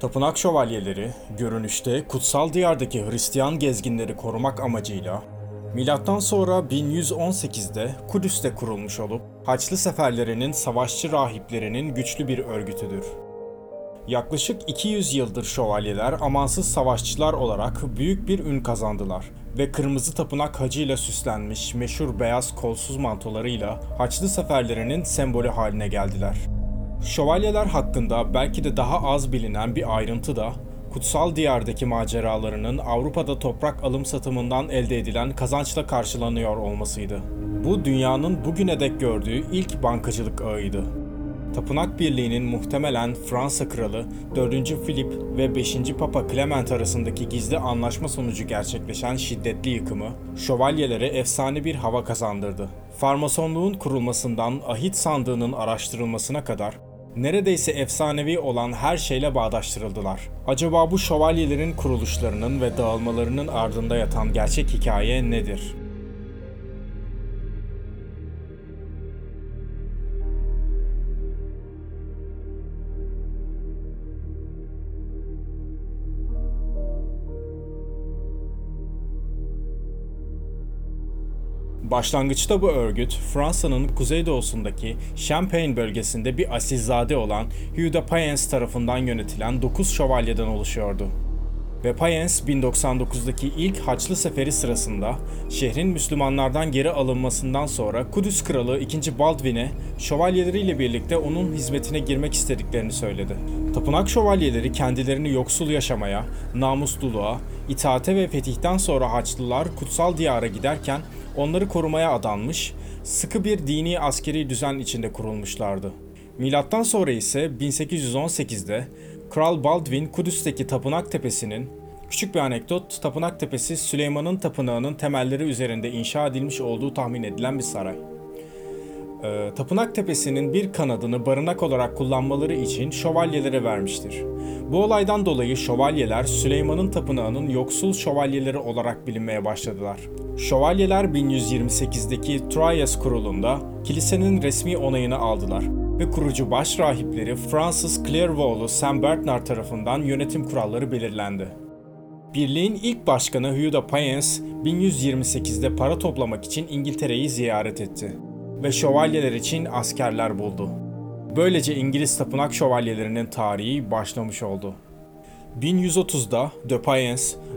Tapınak şövalyeleri, görünüşte kutsal diyardaki Hristiyan gezginleri korumak amacıyla Milattan sonra 1118'de Kudüs'te kurulmuş olup Haçlı seferlerinin savaşçı rahiplerinin güçlü bir örgütüdür. Yaklaşık 200 yıldır şövalyeler amansız savaşçılar olarak büyük bir ün kazandılar ve kırmızı tapınak hacıyla süslenmiş meşhur beyaz kolsuz mantolarıyla Haçlı seferlerinin sembolü haline geldiler. Şövalyeler hakkında belki de daha az bilinen bir ayrıntı da kutsal diyardaki maceralarının Avrupa'da toprak alım satımından elde edilen kazançla karşılanıyor olmasıydı. Bu dünyanın bugüne dek gördüğü ilk bankacılık ağıydı. Tapınak Birliği'nin muhtemelen Fransa Kralı 4. Philip ve 5. Papa Clement arasındaki gizli anlaşma sonucu gerçekleşen şiddetli yıkımı, şövalyelere efsane bir hava kazandırdı. Farmasonluğun kurulmasından ahit sandığının araştırılmasına kadar neredeyse efsanevi olan her şeyle bağdaştırıldılar. Acaba bu şövalyelerin kuruluşlarının ve dağılmalarının ardında yatan gerçek hikaye nedir? Başlangıçta bu örgüt Fransa'nın kuzeydoğusundaki Champagne bölgesinde bir asilzade olan Hugh de Payens tarafından yönetilen 9 şövalyeden oluşuyordu. Ve Payens 1099'daki ilk Haçlı Seferi sırasında şehrin Müslümanlardan geri alınmasından sonra Kudüs Kralı 2. Baldwin'e şövalyeleriyle birlikte onun hizmetine girmek istediklerini söyledi. Tapınak şövalyeleri kendilerini yoksul yaşamaya, namusluluğa, itaate ve fetihten sonra Haçlılar kutsal diyara giderken onları korumaya adanmış, sıkı bir dini askeri düzen içinde kurulmuşlardı. Milattan sonra ise 1818'de Kral Baldwin Kudüs'teki Tapınak Tepesi'nin Küçük bir anekdot, Tapınak Tepesi Süleyman'ın tapınağının temelleri üzerinde inşa edilmiş olduğu tahmin edilen bir saray. Ee, Tapınak Tepesi'nin bir kanadını barınak olarak kullanmaları için şövalyelere vermiştir. Bu olaydan dolayı şövalyeler Süleyman'ın tapınağının yoksul şövalyeleri olarak bilinmeye başladılar. Şövalyeler 1128'deki Troyes kurulunda kilisenin resmi onayını aldılar ve kurucu baş rahipleri Francis Clairvaux'lu Saint Bernard tarafından yönetim kuralları belirlendi. Birliğin ilk başkanı Hugh de Payens 1128'de para toplamak için İngiltere'yi ziyaret etti ve şövalyeler için askerler buldu. Böylece İngiliz tapınak şövalyelerinin tarihi başlamış oldu. 1130'da De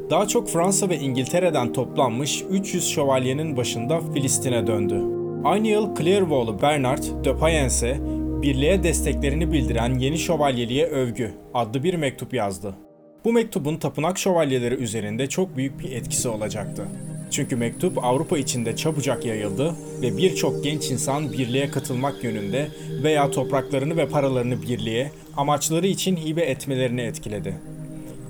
daha çok Fransa ve İngiltere'den toplanmış 300 şövalyenin başında Filistin'e döndü. Aynı yıl Clairvaux'lu Bernard de birliğe desteklerini bildiren Yeni Şövalyeliğe Övgü adlı bir mektup yazdı. Bu mektubun tapınak şövalyeleri üzerinde çok büyük bir etkisi olacaktı. Çünkü mektup Avrupa içinde çabucak yayıldı ve birçok genç insan birliğe katılmak yönünde veya topraklarını ve paralarını birliğe, amaçları için hibe etmelerini etkiledi.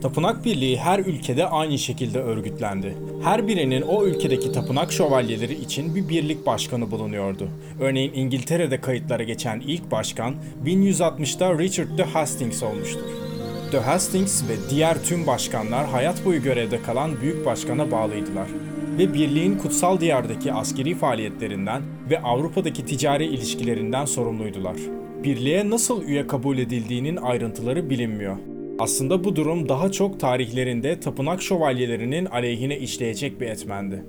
Tapınak Birliği her ülkede aynı şekilde örgütlendi. Her birinin o ülkedeki tapınak şövalyeleri için bir birlik başkanı bulunuyordu. Örneğin İngiltere'de kayıtlara geçen ilk başkan 1160'da Richard de Hastings olmuştur. De Hastings ve diğer tüm başkanlar hayat boyu görevde kalan büyük başkana bağlıydılar ve birliğin kutsal diyardaki askeri faaliyetlerinden ve Avrupa'daki ticari ilişkilerinden sorumluydular. Birliğe nasıl üye kabul edildiğinin ayrıntıları bilinmiyor. Aslında bu durum daha çok tarihlerinde tapınak şövalyelerinin aleyhine işleyecek bir etmendi.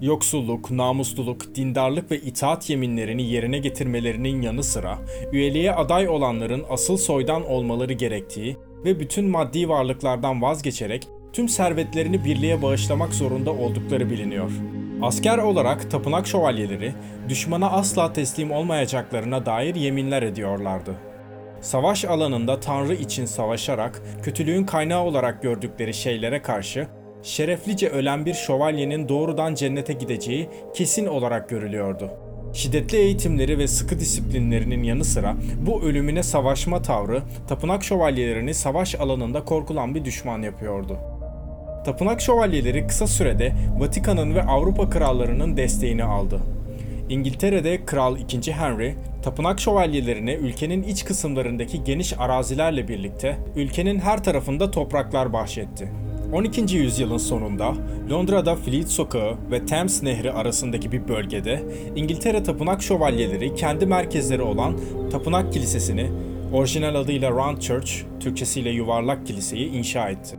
Yoksulluk, namusluluk, dindarlık ve itaat yeminlerini yerine getirmelerinin yanı sıra üyeliğe aday olanların asıl soydan olmaları gerektiği ve bütün maddi varlıklardan vazgeçerek tüm servetlerini birliğe bağışlamak zorunda oldukları biliniyor. Asker olarak tapınak şövalyeleri düşmana asla teslim olmayacaklarına dair yeminler ediyorlardı. Savaş alanında Tanrı için savaşarak kötülüğün kaynağı olarak gördükleri şeylere karşı şereflice ölen bir şövalyenin doğrudan cennete gideceği kesin olarak görülüyordu. Şiddetli eğitimleri ve sıkı disiplinlerinin yanı sıra bu ölümüne savaşma tavrı tapınak şövalyelerini savaş alanında korkulan bir düşman yapıyordu. Tapınak şövalyeleri kısa sürede Vatikan'ın ve Avrupa krallarının desteğini aldı. İngiltere'de Kral II. Henry, tapınak şövalyelerine ülkenin iç kısımlarındaki geniş arazilerle birlikte ülkenin her tarafında topraklar bahşetti. 12. yüzyılın sonunda Londra'da Fleet Sokağı ve Thames Nehri arasındaki bir bölgede İngiltere tapınak şövalyeleri kendi merkezleri olan Tapınak Kilisesi'ni orijinal adıyla Round Church, Türkçesiyle yuvarlak kiliseyi inşa etti.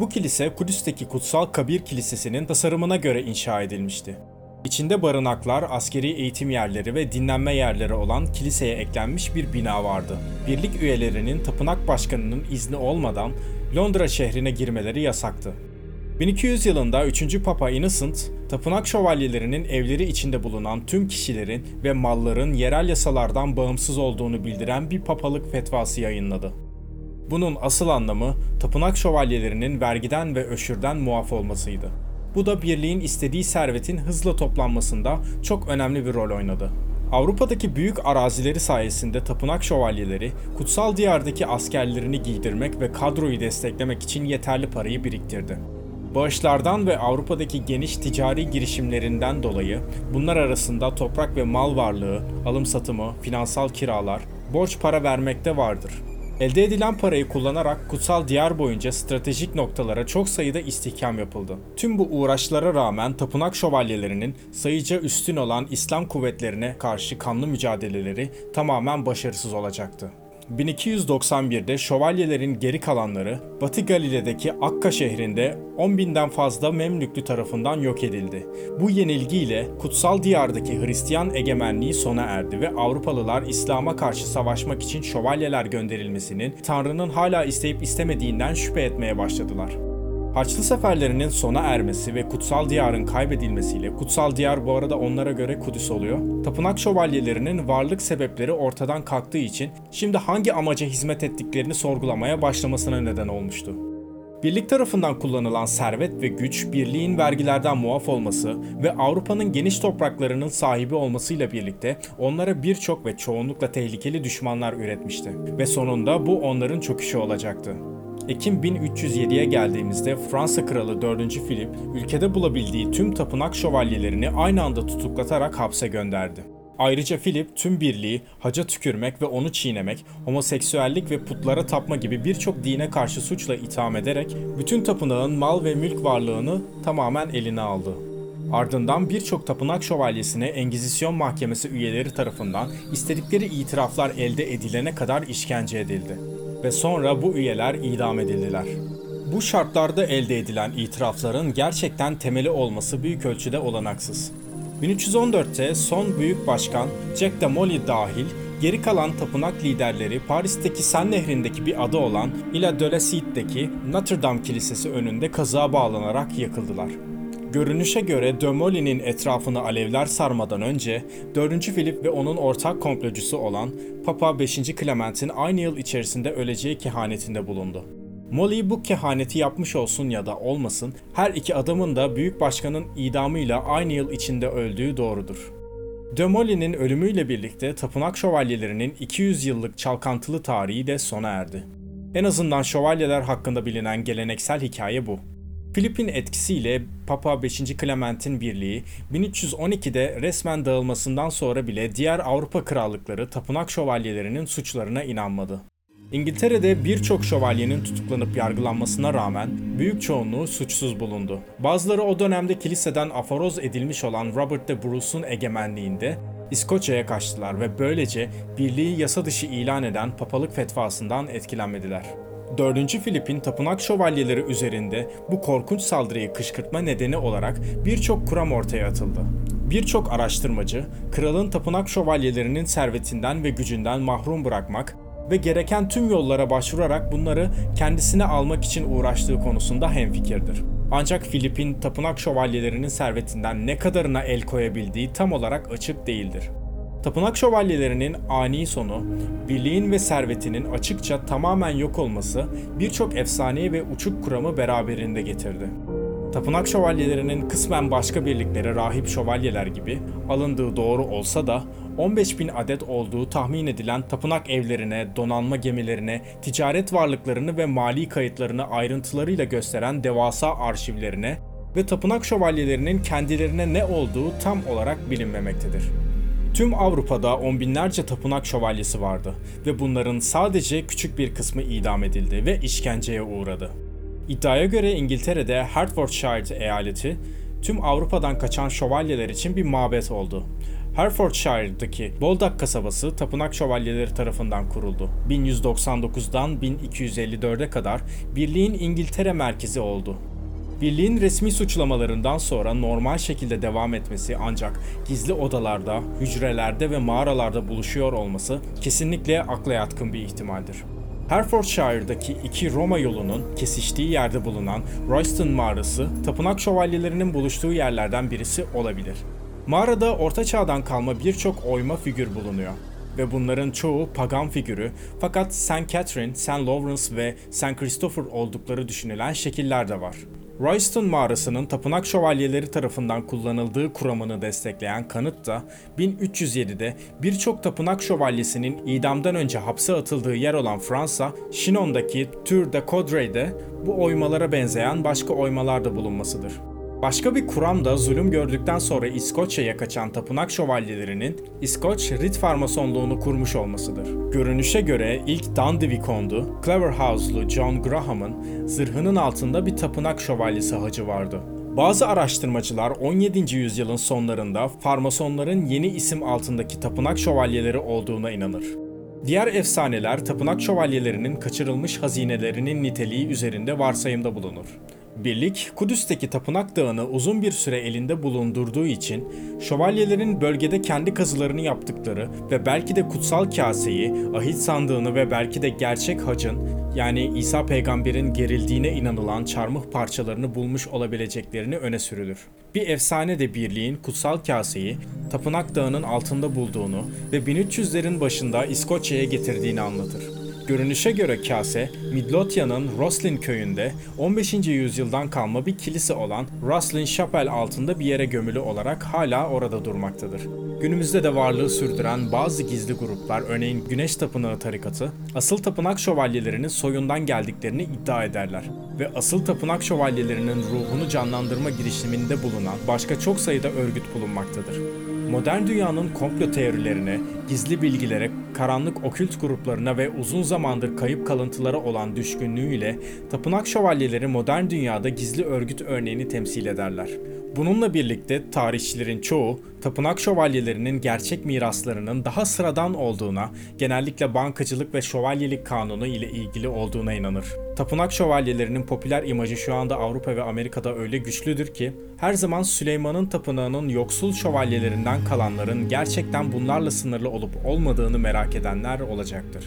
Bu kilise Kudüs'teki Kutsal Kabir Kilisesi'nin tasarımına göre inşa edilmişti. İçinde barınaklar, askeri eğitim yerleri ve dinlenme yerleri olan kiliseye eklenmiş bir bina vardı. Birlik üyelerinin tapınak başkanının izni olmadan Londra şehrine girmeleri yasaktı. 1200 yılında 3. Papa Innocent, tapınak şövalyelerinin evleri içinde bulunan tüm kişilerin ve malların yerel yasalardan bağımsız olduğunu bildiren bir papalık fetvası yayınladı. Bunun asıl anlamı tapınak şövalyelerinin vergiden ve öşürden muaf olmasıydı. Bu da birliğin istediği servetin hızla toplanmasında çok önemli bir rol oynadı. Avrupa'daki büyük arazileri sayesinde tapınak şövalyeleri kutsal diyardaki askerlerini giydirmek ve kadroyu desteklemek için yeterli parayı biriktirdi. Bağışlardan ve Avrupa'daki geniş ticari girişimlerinden dolayı bunlar arasında toprak ve mal varlığı, alım satımı, finansal kiralar, borç para vermekte vardır. Elde edilen parayı kullanarak kutsal diyar boyunca stratejik noktalara çok sayıda istihkam yapıldı. Tüm bu uğraşlara rağmen tapınak şövalyelerinin sayıca üstün olan İslam kuvvetlerine karşı kanlı mücadeleleri tamamen başarısız olacaktı. 1291'de şövalyelerin geri kalanları Batı Galile'deki Akka şehrinde 10 binden fazla Memlüklü tarafından yok edildi. Bu yenilgiyle kutsal diyardaki Hristiyan egemenliği sona erdi ve Avrupalılar İslam'a karşı savaşmak için şövalyeler gönderilmesinin Tanrı'nın hala isteyip istemediğinden şüphe etmeye başladılar. Haçlı seferlerinin sona ermesi ve kutsal diyarın kaybedilmesiyle kutsal diyar bu arada onlara göre Kudüs oluyor. Tapınak şövalyelerinin varlık sebepleri ortadan kalktığı için şimdi hangi amaca hizmet ettiklerini sorgulamaya başlamasına neden olmuştu. Birlik tarafından kullanılan servet ve güç, birliğin vergilerden muaf olması ve Avrupa'nın geniş topraklarının sahibi olmasıyla birlikte onlara birçok ve çoğunlukla tehlikeli düşmanlar üretmişti. Ve sonunda bu onların çöküşü olacaktı. Ekim 1307'ye geldiğimizde Fransa Kralı 4. Philip ülkede bulabildiği tüm tapınak şövalyelerini aynı anda tutuklatarak hapse gönderdi. Ayrıca Philip tüm birliği, haca tükürmek ve onu çiğnemek, homoseksüellik ve putlara tapma gibi birçok dine karşı suçla itham ederek bütün tapınağın mal ve mülk varlığını tamamen eline aldı. Ardından birçok tapınak şövalyesine Engizisyon Mahkemesi üyeleri tarafından istedikleri itiraflar elde edilene kadar işkence edildi ve sonra bu üyeler idam edildiler. Bu şartlarda elde edilen itirafların gerçekten temeli olması büyük ölçüde olanaksız. 1314'te son büyük başkan Jack de Molly dahil geri kalan tapınak liderleri Paris'teki Sen Nehri'ndeki bir adı olan Ila de la Cite'deki Notre Dame Kilisesi önünde kazığa bağlanarak yakıldılar. Görünüşe göre de Molly'nin etrafını alevler sarmadan önce 4. Philip ve onun ortak komplocusu olan Papa 5. Clement'in aynı yıl içerisinde öleceği kehanetinde bulundu. Molly bu kehaneti yapmış olsun ya da olmasın her iki adamın da büyük başkanın idamıyla aynı yıl içinde öldüğü doğrudur. De Molly'nin ölümüyle birlikte tapınak şövalyelerinin 200 yıllık çalkantılı tarihi de sona erdi. En azından şövalyeler hakkında bilinen geleneksel hikaye bu. Filip'in etkisiyle Papa 5. Clement'in birliği 1312'de resmen dağılmasından sonra bile diğer Avrupa krallıkları tapınak şövalyelerinin suçlarına inanmadı. İngiltere'de birçok şövalyenin tutuklanıp yargılanmasına rağmen büyük çoğunluğu suçsuz bulundu. Bazıları o dönemde kiliseden aforoz edilmiş olan Robert de Bruce'un egemenliğinde İskoçya'ya kaçtılar ve böylece birliği yasa dışı ilan eden papalık fetvasından etkilenmediler. 4. Filip'in tapınak şövalyeleri üzerinde bu korkunç saldırıyı kışkırtma nedeni olarak birçok kuram ortaya atıldı. Birçok araştırmacı, kralın tapınak şövalyelerinin servetinden ve gücünden mahrum bırakmak ve gereken tüm yollara başvurarak bunları kendisine almak için uğraştığı konusunda hemfikirdir. Ancak Filip'in tapınak şövalyelerinin servetinden ne kadarına el koyabildiği tam olarak açık değildir. Tapınak şövalyelerinin ani sonu, birliğin ve servetinin açıkça tamamen yok olması birçok efsaneyi ve uçuk kuramı beraberinde getirdi. Tapınak şövalyelerinin kısmen başka birliklere rahip şövalyeler gibi alındığı doğru olsa da 15 bin adet olduğu tahmin edilen tapınak evlerine, donanma gemilerine, ticaret varlıklarını ve mali kayıtlarını ayrıntılarıyla gösteren devasa arşivlerine ve tapınak şövalyelerinin kendilerine ne olduğu tam olarak bilinmemektedir. Tüm Avrupa'da on binlerce tapınak şövalyesi vardı ve bunların sadece küçük bir kısmı idam edildi ve işkenceye uğradı. İddiaya göre İngiltere'de Hertfordshire eyaleti tüm Avrupa'dan kaçan şövalyeler için bir mabet oldu. Herefordshire'daki Boldak kasabası tapınak şövalyeleri tarafından kuruldu. 1199'dan 1254'e kadar birliğin İngiltere merkezi oldu. Birliğin resmi suçlamalarından sonra normal şekilde devam etmesi ancak gizli odalarda, hücrelerde ve mağaralarda buluşuyor olması kesinlikle akla yatkın bir ihtimaldir. Herefordshire'daki iki Roma yolunun kesiştiği yerde bulunan Royston mağarası, tapınak şövalyelerinin buluştuğu yerlerden birisi olabilir. Mağarada orta çağdan kalma birçok oyma figür bulunuyor ve bunların çoğu pagan figürü fakat St. Catherine, St. Lawrence ve St. Christopher oldukları düşünülen şekiller de var. Royston mağarasının tapınak şövalyeleri tarafından kullanıldığı kuramını destekleyen kanıt da 1307'de birçok tapınak şövalyesinin idamdan önce hapse atıldığı yer olan Fransa, Chinon'daki Tour de Caudrey'de bu oymalara benzeyen başka oymalar da bulunmasıdır. Başka bir kuram da zulüm gördükten sonra İskoçya'ya kaçan tapınak şövalyelerinin İskoç Rit Farmasonluğunu kurmuş olmasıdır. Görünüşe göre ilk Dundee Vikondu, Cleverhouse'lu John Graham'ın zırhının altında bir tapınak şövalyesi hacı vardı. Bazı araştırmacılar 17. yüzyılın sonlarında Farmasonların yeni isim altındaki tapınak şövalyeleri olduğuna inanır. Diğer efsaneler tapınak şövalyelerinin kaçırılmış hazinelerinin niteliği üzerinde varsayımda bulunur. Birlik, Kudüs'teki tapınak dağını uzun bir süre elinde bulundurduğu için şövalyelerin bölgede kendi kazılarını yaptıkları ve belki de kutsal kaseyi, ahit sandığını ve belki de gerçek hacın yani İsa peygamberin gerildiğine inanılan çarmıh parçalarını bulmuş olabileceklerini öne sürülür. Bir efsane de birliğin kutsal kaseyi tapınak dağının altında bulduğunu ve 1300'lerin başında İskoçya'ya getirdiğini anlatır. Görünüşe göre kase, Midlothia'nın Roslin köyünde 15. yüzyıldan kalma bir kilise olan Roslin Chapel altında bir yere gömülü olarak hala orada durmaktadır. Günümüzde de varlığı sürdüren bazı gizli gruplar, örneğin Güneş Tapınağı tarikatı, asıl tapınak şövalyelerinin soyundan geldiklerini iddia ederler ve asıl tapınak şövalyelerinin ruhunu canlandırma girişiminde bulunan başka çok sayıda örgüt bulunmaktadır. Modern dünyanın komplo teorilerine, gizli bilgilere, karanlık okült gruplarına ve uzun zamandır kayıp kalıntılara olan düşkünlüğüyle tapınak şövalyeleri modern dünyada gizli örgüt örneğini temsil ederler. Bununla birlikte tarihçilerin çoğu tapınak şövalyelerinin gerçek miraslarının daha sıradan olduğuna, genellikle bankacılık ve şövalyelik kanunu ile ilgili olduğuna inanır. Tapınak şövalyelerinin popüler imajı şu anda Avrupa ve Amerika'da öyle güçlüdür ki her zaman Süleyman'ın tapınağının yoksul şövalyelerinden kalanların gerçekten bunlarla sınırlı olup olmadığını merak edenler olacaktır.